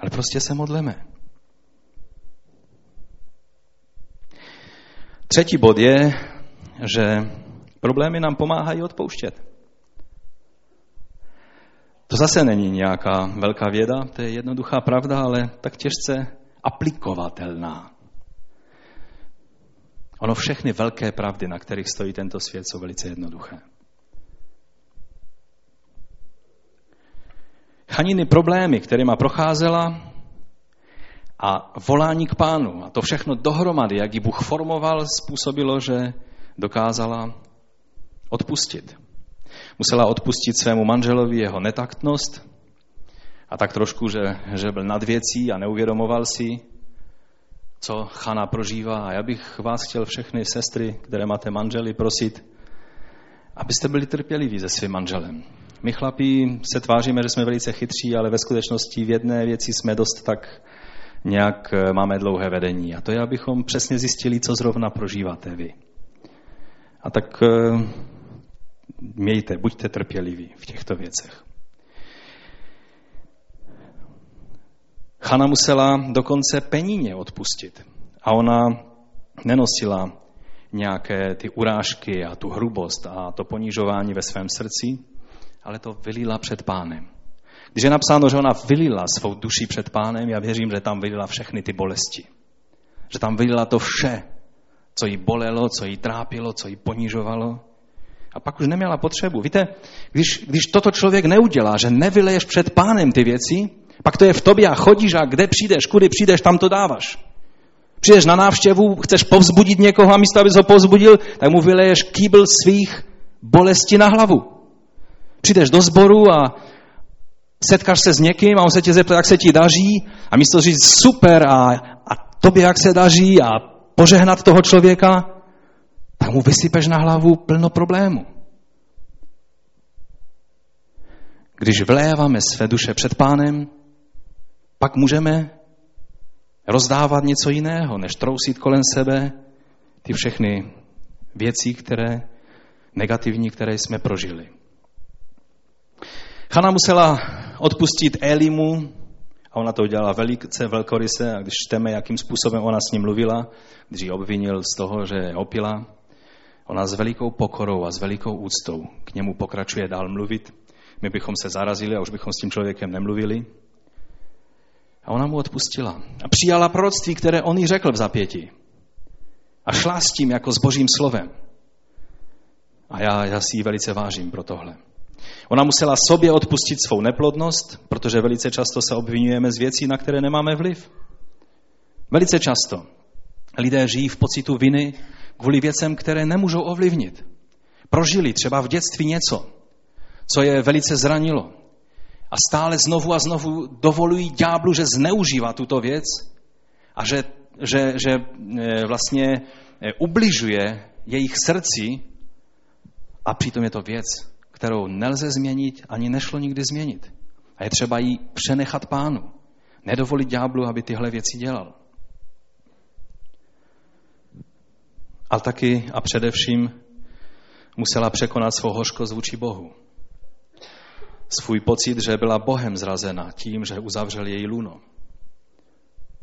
ale prostě se modleme. Třetí bod je, že problémy nám pomáhají odpouštět. To zase není nějaká velká věda, to je jednoduchá pravda, ale tak těžce aplikovatelná. Ono všechny velké pravdy, na kterých stojí tento svět, jsou velice jednoduché. Chaniny problémy, kterýma procházela a volání k pánu a to všechno dohromady, jak ji Bůh formoval, způsobilo, že dokázala odpustit. Musela odpustit svému manželovi jeho netaktnost a tak trošku, že, že byl nad věcí a neuvědomoval si, co Chana prožívá. A já bych vás chtěl všechny sestry, které máte manžely, prosit, abyste byli trpěliví se svým manželem. My chlapí se tváříme, že jsme velice chytří, ale ve skutečnosti v jedné věci jsme dost tak nějak eh, máme dlouhé vedení. A to je, abychom přesně zjistili, co zrovna prožíváte vy. A tak eh, mějte, buďte trpěliví v těchto věcech. Chana musela dokonce peníně odpustit. A ona nenosila nějaké ty urážky a tu hrubost a to ponižování ve svém srdci, ale to vylila před pánem. Když je napsáno, že ona vylila svou duši před pánem, já věřím, že tam vylila všechny ty bolesti. Že tam vylila to vše, co jí bolelo, co jí trápilo, co jí ponižovalo. A pak už neměla potřebu. Víte, když, když toto člověk neudělá, že nevyleješ před pánem ty věci, pak to je v tobě a chodíš a kde přijdeš, kudy přijdeš, tam to dáváš. Přijdeš na návštěvu, chceš povzbudit někoho a místo, abys ho povzbudil, tak mu vyleješ kýbl svých bolesti na hlavu. Přijdeš do sboru a setkáš se s někým a on se tě zeptá, jak se ti daří a místo říct super a, a tobě jak se daří a požehnat toho člověka, tak mu vysypeš na hlavu plno problémů. Když vléváme své duše před pánem, pak můžeme rozdávat něco jiného, než trousit kolem sebe ty všechny věci, které negativní, které jsme prožili. Chana musela odpustit Elimu, a ona to udělala velice velkoryse, a když čteme, jakým způsobem ona s ním mluvila, když ji obvinil z toho, že je opila, ona s velikou pokorou a s velikou úctou k němu pokračuje dál mluvit. My bychom se zarazili a už bychom s tím člověkem nemluvili. A ona mu odpustila. A přijala proroctví, které on jí řekl v zapěti. A šla s tím jako s božím slovem. A já, já si ji velice vážím pro tohle. Ona musela sobě odpustit svou neplodnost, protože velice často se obvinujeme z věcí, na které nemáme vliv. Velice často lidé žijí v pocitu viny kvůli věcem, které nemůžou ovlivnit. Prožili třeba v dětství něco, co je velice zranilo. A stále znovu a znovu dovolují ďáblu, že zneužívá tuto věc a že, že, že e, vlastně e, ubližuje jejich srdci a přitom je to věc, kterou nelze změnit, ani nešlo nikdy změnit. A je třeba jí přenechat pánu. Nedovolit ďáblu, aby tyhle věci dělal. Ale taky a především musela překonat svou hořkost vůči Bohu. Svůj pocit, že byla Bohem zrazena tím, že uzavřel její luno.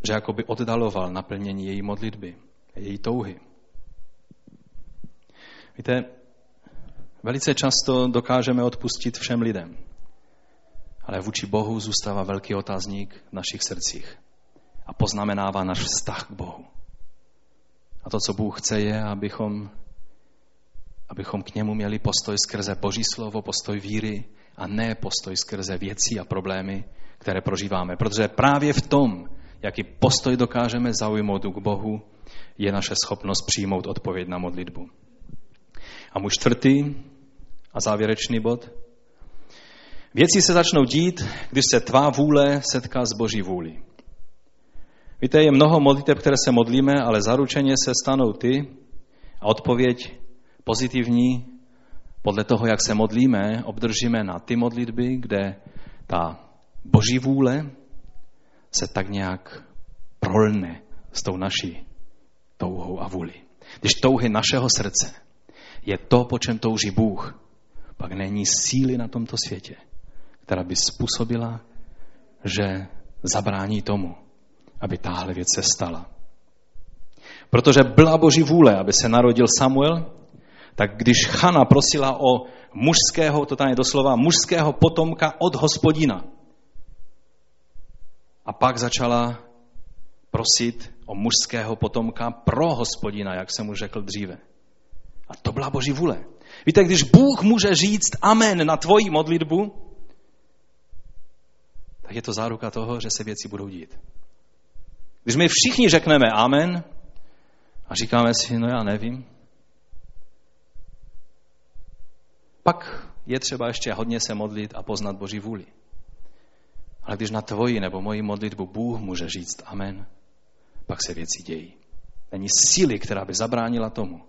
Že jakoby oddaloval naplnění její modlitby, její touhy. Víte, Velice často dokážeme odpustit všem lidem. Ale vůči Bohu zůstává velký otazník v našich srdcích a poznamenává náš vztah k Bohu. A to, co Bůh chce, je, abychom, abychom k němu měli postoj skrze Boží slovo, postoj víry a ne postoj skrze věcí a problémy, které prožíváme. Protože právě v tom, jaký postoj dokážeme zaujmout k Bohu, je naše schopnost přijmout odpověď na modlitbu. A můj čtvrtý a závěrečný bod. Věci se začnou dít, když se tvá vůle setká s Boží vůli. Víte, je mnoho modlitev, které se modlíme, ale zaručeně se stanou ty a odpověď pozitivní podle toho, jak se modlíme, obdržíme na ty modlitby, kde ta boží vůle se tak nějak prolne s tou naší touhou a vůli. Když touhy našeho srdce je to, po čem touží Bůh, pak není síly na tomto světě, která by způsobila, že zabrání tomu, aby tahle věc se stala. Protože byla boží vůle, aby se narodil Samuel, tak když Chana prosila o mužského, to tam je doslova, mužského potomka od hospodina, a pak začala prosit o mužského potomka pro hospodina, jak jsem mu řekl dříve. A to byla boží vůle. Víte, když Bůh může říct amen na tvoji modlitbu, tak je to záruka toho, že se věci budou dít. Když my všichni řekneme amen a říkáme si, no já nevím, pak je třeba ještě hodně se modlit a poznat Boží vůli. Ale když na tvoji nebo moji modlitbu Bůh může říct amen, pak se věci dějí. Není síly, která by zabránila tomu,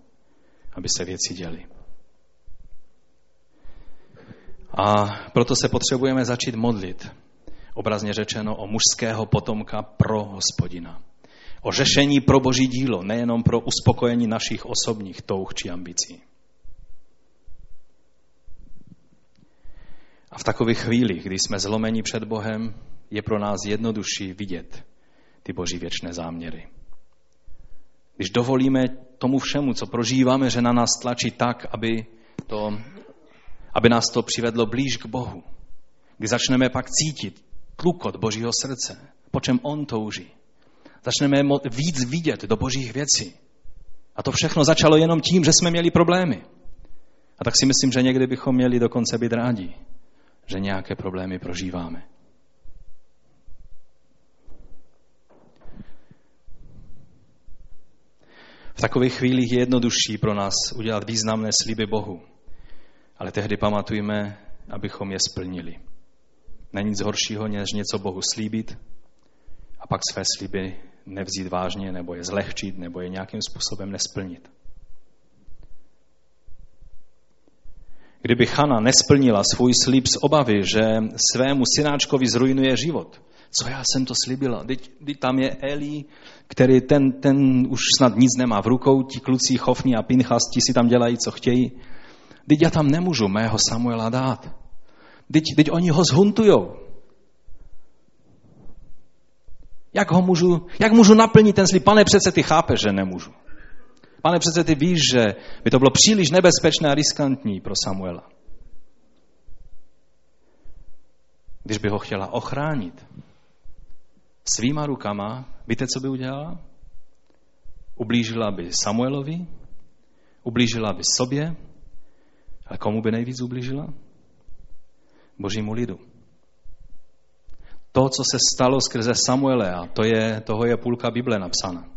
aby se věci děly. A proto se potřebujeme začít modlit, obrazně řečeno, o mužského potomka pro hospodina. O řešení pro boží dílo, nejenom pro uspokojení našich osobních touh či ambicí. A v takových chvílích, kdy jsme zlomeni před Bohem, je pro nás jednodušší vidět ty boží věčné záměry. Když dovolíme tomu všemu, co prožíváme, že na nás tlačí tak, aby, to, aby nás to přivedlo blíž k Bohu, kdy začneme pak cítit tlukot Božího srdce, po čem On touží, začneme víc vidět do božích věcí. A to všechno začalo jenom tím, že jsme měli problémy. A tak si myslím, že někdy bychom měli dokonce být rádi, že nějaké problémy prožíváme. V takových chvílích je jednodušší pro nás udělat významné sliby Bohu. Ale tehdy pamatujme, abychom je splnili. Není nic horšího, než něco Bohu slíbit a pak své sliby nevzít vážně, nebo je zlehčit, nebo je nějakým způsobem nesplnit. Kdyby Chana nesplnila svůj slib z obavy, že svému synáčkovi zrujnuje život, co já jsem to slibila? Teď, tam je Eli, který ten, ten už snad nic nemá v rukou, ti kluci Chofni a Pinchas, ti si tam dělají, co chtějí. Teď já tam nemůžu mého Samuela dát. Teď, teď oni ho zhuntujou. Jak ho můžu, jak můžu naplnit ten slib? Pane, přece ty chápeš, že nemůžu. Pane, přece ty víš, že by to bylo příliš nebezpečné a riskantní pro Samuela. Když by ho chtěla ochránit svýma rukama, víte, co by udělala? Ublížila by Samuelovi, ublížila by sobě, ale komu by nejvíc ublížila? Božímu lidu. To, co se stalo skrze Samuele, a to je, toho je půlka Bible napsána.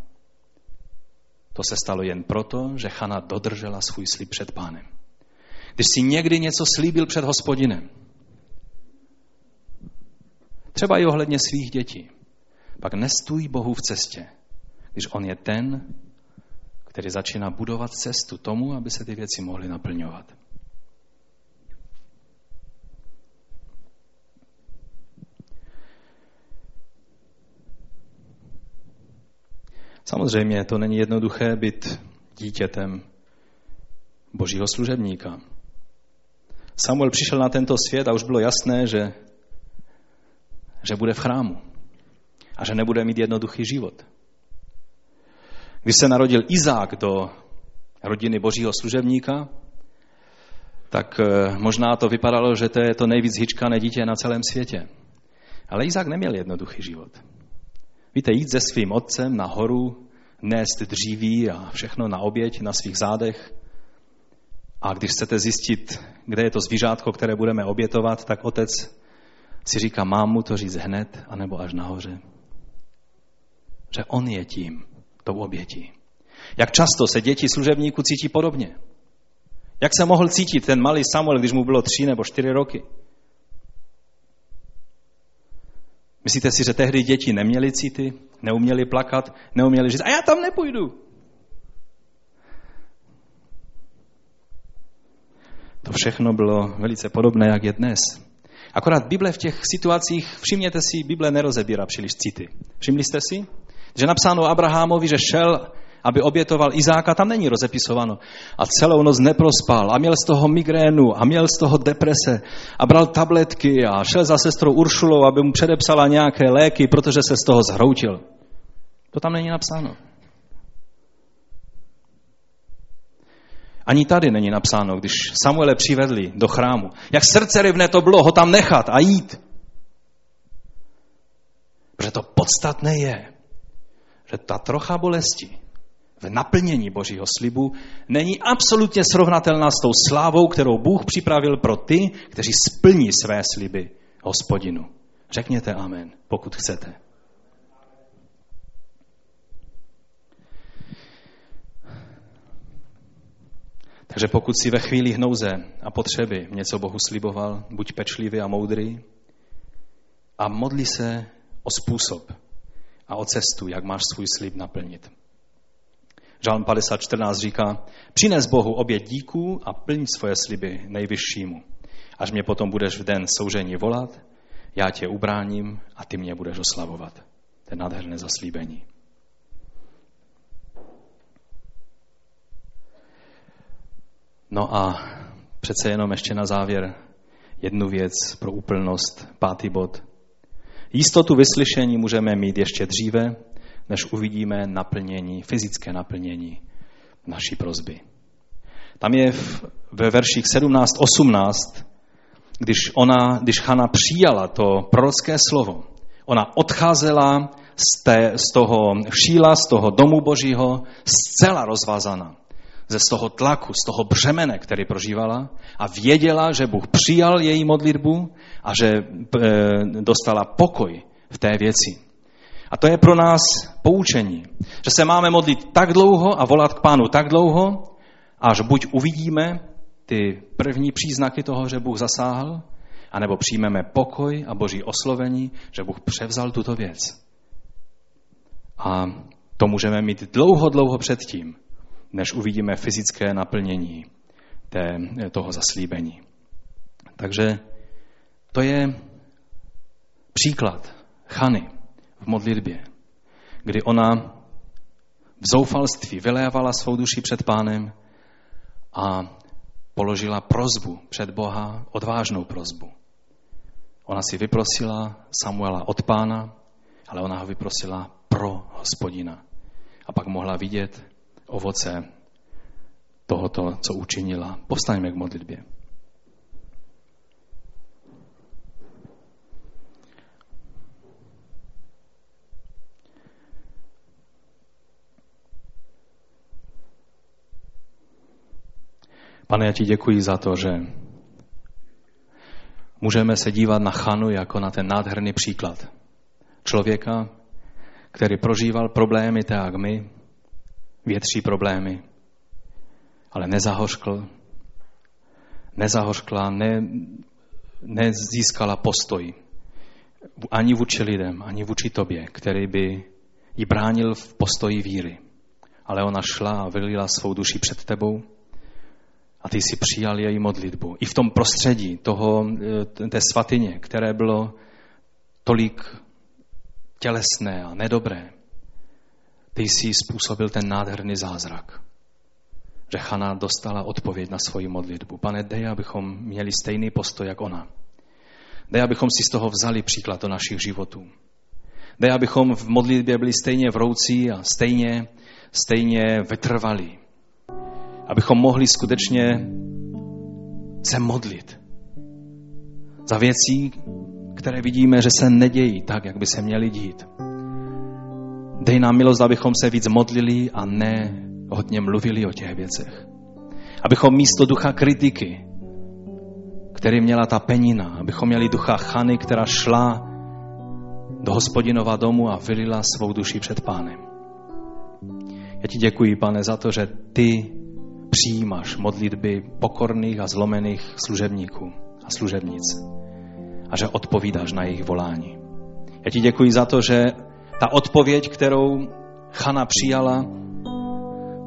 To se stalo jen proto, že Chana dodržela svůj slib před pánem. Když si někdy něco slíbil před hospodinem, třeba i ohledně svých dětí, pak nestůj Bohu v cestě, když on je ten, který začíná budovat cestu tomu, aby se ty věci mohly naplňovat. Samozřejmě to není jednoduché být dítětem božího služebníka. Samuel přišel na tento svět a už bylo jasné, že, že bude v chrámu a že nebude mít jednoduchý život. Když se narodil Izák do rodiny božího služebníka, tak eh, možná to vypadalo, že to je to nejvíc hyčkané dítě na celém světě. Ale Izák neměl jednoduchý život. Víte, jít se svým otcem na horu, nést dříví a všechno na oběť na svých zádech. A když chcete zjistit, kde je to zvířátko, které budeme obětovat, tak otec si říká, mám mu to říct hned, anebo až nahoře. Že on je tím, tou obětí. Jak často se děti služebníků cítí podobně. Jak se mohl cítit ten malý Samuel, když mu bylo tři nebo čtyři roky? Myslíte si, že tehdy děti neměly cíty, neuměli plakat, neuměli říct, a já tam nepůjdu. To všechno bylo velice podobné, jak je dnes. Akorát Bible v těch situacích, všimněte si, Bible nerozebírá příliš city. Všimli jste si? Že napsáno Abrahamovi, že šel aby obětoval Izáka, tam není rozepisováno. A celou noc neprospal a měl z toho migrénu a měl z toho deprese a bral tabletky a šel za sestrou Uršulou, aby mu předepsala nějaké léky, protože se z toho zhroutil. To tam není napsáno. Ani tady není napsáno, když Samuele přivedli do chrámu. Jak srdce rybné to bylo ho tam nechat a jít. Protože to podstatné je, že ta trocha bolesti v naplnění Božího slibu není absolutně srovnatelná s tou slávou, kterou Bůh připravil pro ty, kteří splní své sliby hospodinu. Řekněte amen, pokud chcete. Takže pokud si ve chvíli hnouze a potřeby něco Bohu sliboval, buď pečlivý a moudrý a modli se o způsob a o cestu, jak máš svůj slib naplnit. Žálm 50.14 říká, přines Bohu oběd díků a plň svoje sliby nejvyššímu. Až mě potom budeš v den soužení volat, já tě ubráním a ty mě budeš oslavovat. To je nádherné zaslíbení. No a přece jenom ještě na závěr jednu věc pro úplnost, pátý bod. Jistotu vyslyšení můžeme mít ještě dříve, než uvidíme naplnění, fyzické naplnění naší prozby. Tam je ve verších 17-18, když, ona, když Hana přijala to prorocké slovo, ona odcházela z, té, z toho šíla, z toho domu božího, zcela rozvázaná ze toho tlaku, z toho břemene, který prožívala a věděla, že Bůh přijal její modlitbu a že e, dostala pokoj v té věci. A to je pro nás poučení, že se máme modlit tak dlouho a volat k pánu tak dlouho, až buď uvidíme ty první příznaky toho, že Bůh zasáhl, anebo přijmeme pokoj a boží oslovení, že Bůh převzal tuto věc. A to můžeme mít dlouho, dlouho předtím, než uvidíme fyzické naplnění té, toho zaslíbení. Takže to je příklad Chany v modlitbě, kdy ona v zoufalství vylévala svou duši před pánem a položila prozbu před Boha, odvážnou prozbu. Ona si vyprosila Samuela od pána, ale ona ho vyprosila pro hospodina. A pak mohla vidět ovoce tohoto, co učinila. Povstaňme k modlitbě. Pane, já ti děkuji za to, že můžeme se dívat na Chanu jako na ten nádherný příklad. Člověka, který prožíval problémy tak jak my, větší problémy, ale nezahořkl, nezahořkla, ne, nezískala postoj ani vůči lidem, ani vůči tobě, který by ji bránil v postoji víry. Ale ona šla a vylila svou duši před tebou a ty si přijal její modlitbu. I v tom prostředí toho, eh, té svatyně, které bylo tolik tělesné a nedobré, ty jsi způsobil ten nádherný zázrak. Že Chana dostala odpověď na svoji modlitbu. Pane, dej, abychom měli stejný postoj, jak ona. Dej, abychom si z toho vzali příklad do našich životů. Dej, abychom v modlitbě byli stejně vroucí a stejně, stejně vytrvalí abychom mohli skutečně se modlit za věcí, které vidíme, že se nedějí tak, jak by se měly dít. Dej nám milost, abychom se víc modlili a ne hodně mluvili o těch věcech. Abychom místo ducha kritiky, který měla ta penina, abychom měli ducha Chany, která šla do hospodinova domu a vylila svou duši před pánem. Já ti děkuji, pane, za to, že ty přijímáš modlitby pokorných a zlomených služebníků a služebnic a že odpovídáš na jejich volání. Já ti děkuji za to, že ta odpověď, kterou Chana přijala,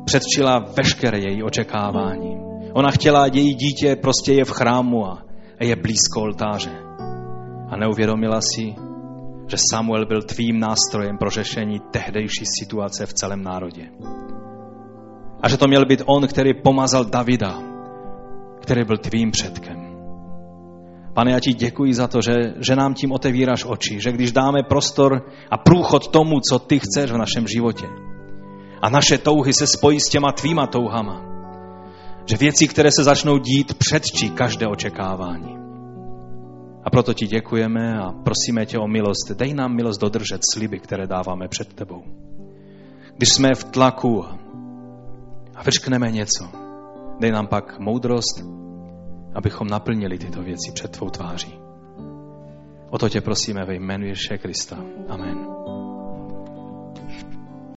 předčila veškeré její očekávání. Ona chtěla, její dítě prostě je v chrámu a je blízko oltáře. A neuvědomila si, že Samuel byl tvým nástrojem pro řešení tehdejší situace v celém národě. A že to měl být on, který pomazal Davida, který byl tvým předkem. Pane, já ti děkuji za to, že, že nám tím otevíráš oči, že když dáme prostor a průchod tomu, co ty chceš v našem životě, a naše touhy se spojí s těma tvýma touhama, že věci, které se začnou dít, předčí každé očekávání. A proto ti děkujeme a prosíme tě o milost. Dej nám milost dodržet sliby, které dáváme před tebou. Když jsme v tlaku a vyřkneme něco, dej nám pak moudrost, abychom naplnili tyto věci před tvou tváří. O to tě prosíme ve jménu Ježíše Krista. Amen.